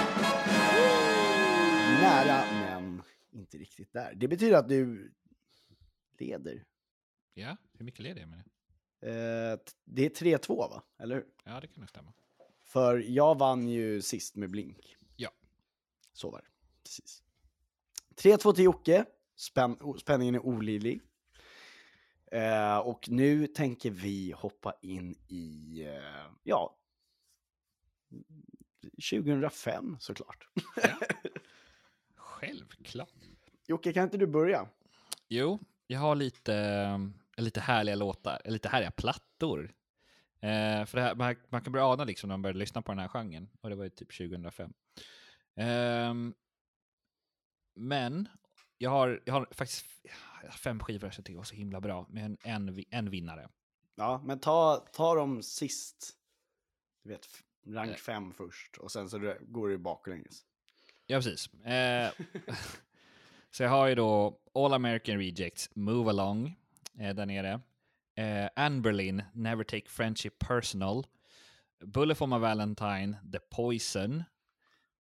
Nära, men inte riktigt där. Det betyder att du leder. Ja, hur mycket leder jag med det? Eh, det är 3-2 va? Eller hur? Ja, det kan nog stämma. För jag vann ju sist med blink. Ja. Så var det. Precis. 3-2 till Jocke. Spänn o- spänningen är olidlig. Eh, och nu tänker vi hoppa in i, eh, ja, 2005 såklart. [laughs] Självklart. Jocke, kan inte du börja? Jo, jag har lite, eh, lite härliga låtar, lite härliga plattor Eh, för här, man, man kan börja ana liksom när man började lyssna på den här genren. Och det var ju typ 2005. Ehm, men jag har, jag har faktiskt fem skivor som jag tycker var så himla bra. Med en, en, vi- en vinnare. Ja, men ta, ta dem sist. Du vet, rank Eh. 5 först och sen så går det baklänges. Ja, precis. Eh, [laughs] så jag har ju då All American Rejects, Move Along, eh, där nere. Eh, Anne Berlin, Never Take Friendship Personal. Bullet for my Valentine, The Poison.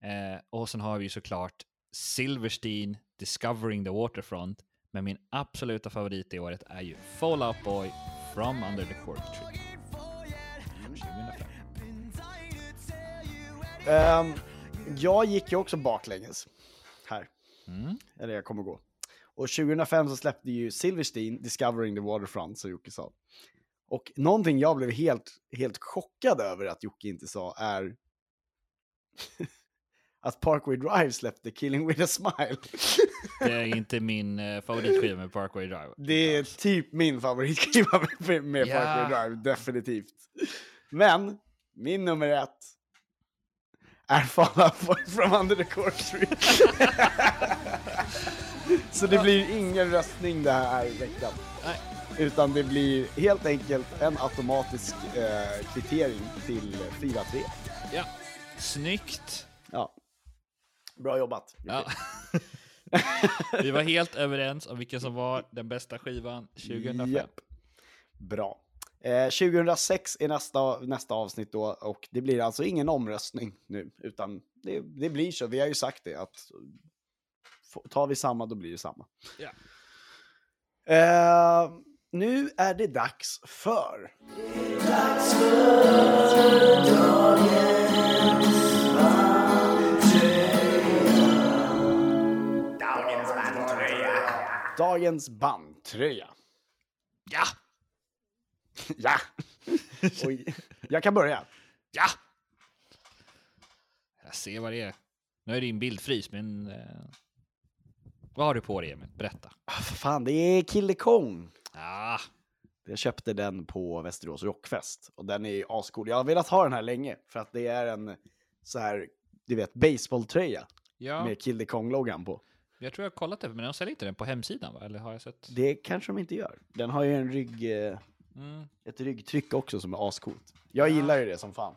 Eh, och sen har vi ju såklart Silverstein, Discovering the Waterfront. Men min absoluta favorit i året är ju Fall Out Boy, From Under the Cork Tree. 2005. Ehm, jag gick ju också baklänges här. Mm. Eller jag kommer gå. Och 2005 så släppte ju Silverstein Discovering the Waterfront, som Jocke sa. Och någonting jag blev helt, helt chockad över att Jocke inte sa är [laughs] att Parkway Drive släppte Killing with a Smile. [laughs] Det är inte min eh, favoritskiva med Parkway Drive. Det är typ min favoritskiva [laughs] med, med Ja. Parkway Drive, definitivt. Men, min nummer ett är Fall Out Boy from Under the Cork Tree. Så det blir ingen röstning det här veckan. Nej. Utan det blir helt enkelt en automatisk eh, kvittering till 4-3. Ja. Snyggt! Ja. Bra jobbat. Ja. [laughs] Vi var helt överens om vilken som var den bästa skivan 2005. Japp. Bra. Eh, 2006 är nästa, nästa avsnitt då och det blir alltså ingen omröstning nu utan det, det blir så. Vi har ju sagt det att tar vi samma då blir det samma. Ja. Eh, nu är det dags för... Dagens bandtröja. Ja! [laughs] Ja! Oj. Jag kan börja. Ja! Jag ser vad det är. Nu är din bild frys, men... Eh, vad har du på dig, Emil? Berätta. Ah, för fan, det är Kille Kong. Ah, Jag köpte den på Västerås Rockfest och den är ju ascool. Jag har velat ha den här länge för att det är en så här, du vet, baseballtröja ja, med Kill the Kong-loggan på. jag tror jag har kollat det, men de säljer inte den på hemsidan, va? Eller har jag sett? Det kanske de inte gör. Den har ju en rygg, eh, Mm. ett ryggtryck också som är ascoolt. Jag gillar ju det som fan.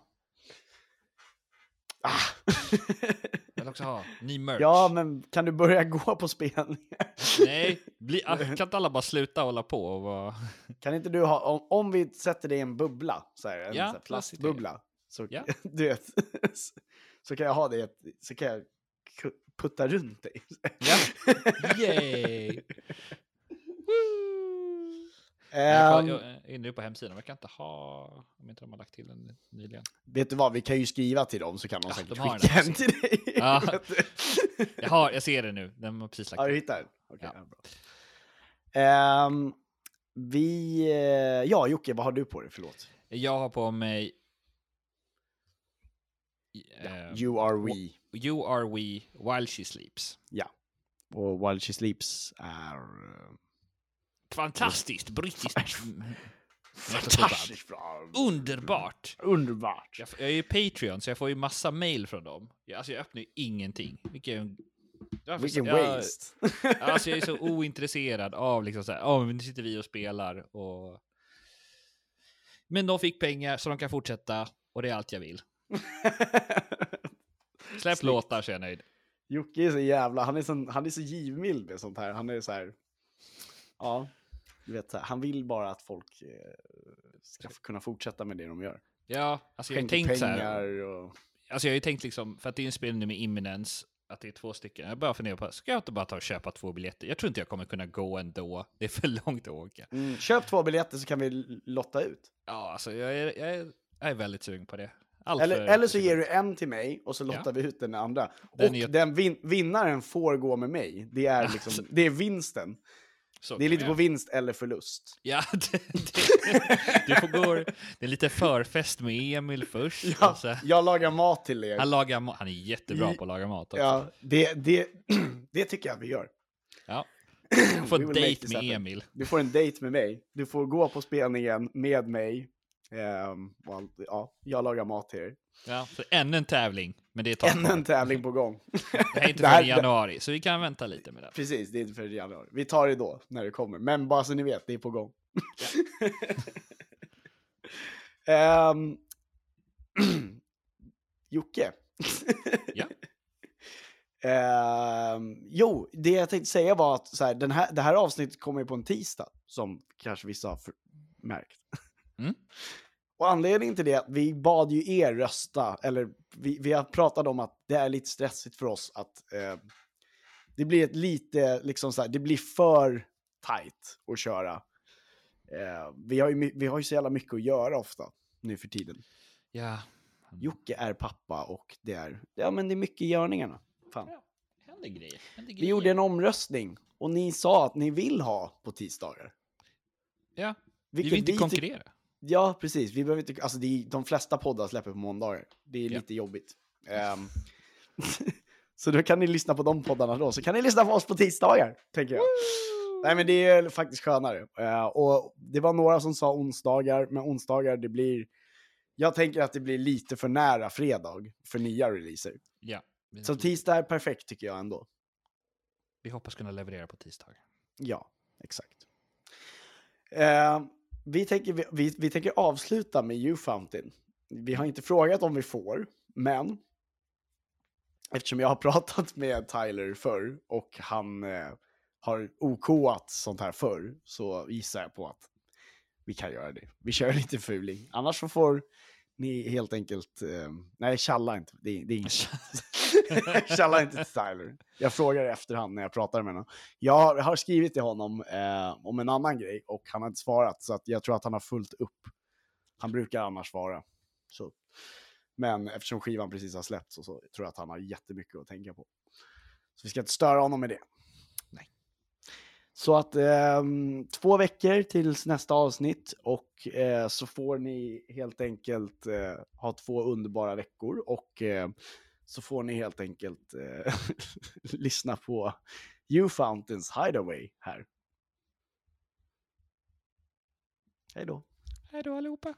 Ah. [laughs] Jag vill också ha ny merch. ja, men kan du börja gå på spelningar? Nej, bli, ah, kan inte alla bara sluta hålla på och vara... Kan inte du ha, om, om vi sätter dig i en bubbla, så här, en Ja, så plastbubbla, så, Ja. [laughs] du vet, [laughs] så kan jag ha det, så kan jag putta runt dig. Ja. Yay! [laughs] Ehm, Jag, jag är inne på hemsidan, men jag kan inte ha... Om inte de har lagt till den nyligen. vet du vad, vi kan ju skriva till dem så kan de Ja, säkert de har skicka den. hem till dig. Ja. [laughs] Jag, har, jag ser det nu, den har precis lagt Ja, du till. hittar den? Okej, Ja. ja. bra. Ehm, vi, eh, ja Jocke, vad har du på dig? Förlåt. Jag har på mig... eh, You are we. You are we while she sleeps. Ja. Och While She Sleeps är... Fantastiskt brittiskt. Fantastiskt bra. Underbart! Underbart. Jag, jag är ju Patreon, så jag får ju massa mail från dem. Jag, alltså jag öppnar ju ingenting. Vilken... Vilken jag- waste. Alltså jag är så ointresserad av liksom så här, men nu sitter vi och spelar och... Men de fick pengar så de kan fortsätta och det är allt jag vill. [laughs] Släpp Snyggt. låtar så är jag nöjd. Jocke är så jävla, han är så, han är så givmild med sånt här. Han är så här, ja, du vet, här, han vill bara att folk eh, ska kunna fortsätta med det de gör. Ja, alltså jag har tänkt så här, och... alltså jag har ju tänkt liksom, för att det är en spelning med Imminence, att det är två stycken. Jag bara funderar på, ska jag inte bara ta och köpa två biljetter? Jag tror inte jag kommer kunna gå ändå. Det är för långt att åka. Mm, köp två biljetter så kan vi lotta ut. Ja, alltså jag är, jag är, jag är väldigt sugen på det. Allt Eller, eller så ger du en till mig och så lottar Ja. vi ut den andra. Den och är den vin vinnaren får gå med mig. Det är liksom, det är vinsten. Så Det är lite jag på vinst eller förlust. Ja, [laughs] det, det, du får gå, det är lite förfest med Emil först. Ja, och så, jag lagar mat till er. han, lagar, han är jättebra på att laga mat också. Ja, det, det, [clears throat] det tycker jag vi gör. Ja. Du [clears throat] får en dejt med. Emil. Du får en date med mig. Du får gå på spelningen med mig Ehm, och allt, ja, jag lagar mat till er. Ja, så ännu en tävling, men det är Ännu en tävling på gång. Det är inte förrän i januari, så vi kan vänta lite med det. Precis, det är inte för januari. Vi tar det då, när det kommer. Men bara så ni vet, det är på gång. [laughs] Ehm, [clears throat] Jocke. Ja. [laughs] Ehm, jo, det jag tänkte säga var att så här, den här, det här avsnittet kommer på en tisdag, som kanske vissa har märkt. Mm. Och anledningen till det är att vi bad ju er rösta, eller vi, vi har pratat om att det är lite stressigt för oss att eh, det blir ett lite, liksom så här, det blir för tight att köra. Eh, vi, har ju, vi har ju så jävla mycket att göra ofta nu för tiden. Ja, Jocke är pappa och det är, ja men det är mycket i görningarna. Fan. händer grejer. Händer Vi grejer. gjorde en omröstning och ni sa att ni vill ha på tisdagar. Ja, vi vill inte tyck- konkurrera. Ja, precis. Vi behöver inte, alltså det är, de flesta poddar släpper på måndagar. Det är lite jobbigt. Ehm, [laughs] så då kan ni lyssna på de poddarna då, så kan ni lyssna på oss på tisdagar, tänker jag. Nej, men det är faktiskt skönare. Eh, och det var några som sa onsdagar, men onsdagar det blir... Jag tänker att det blir lite för nära fredag för nya releaser. Ja, Så tisdag är perfekt tycker jag ändå. vi hoppas kunna leverera på tisdag. Ja, exakt. Eh, vi, tänker, vi, vi, vi tänker avsluta med U-Fountain. Vi har inte frågat om vi får, men eftersom jag har pratat [laughs] med Tyler förr och han eh, har okoat sånt här förr så gissar jag på att vi kan göra det. Vi kör lite fuling. Annars så får ni helt enkelt... Eh, nej, tjalla inte. Det, är- det är inget. [laughs] tjalla inte till Tyler. Jag frågar i efterhand när jag pratar med honom. Jag har, har skrivit till honom eh, om en annan grej och han har inte svarat så att jag tror att han har fullt upp. Han brukar annars svara. Så. Men eftersom skivan precis har släppts så, så tror jag att han har jättemycket att tänka på. Så vi ska inte störa honom med det. Så att eh, två veckor tills nästa avsnitt och eh, så får ni helt enkelt eh, ha två underbara veckor och eh, så får ni helt enkelt eh, [laughs] lyssna på You Fountains Hideaway här. Hej då. Hej då allihopa.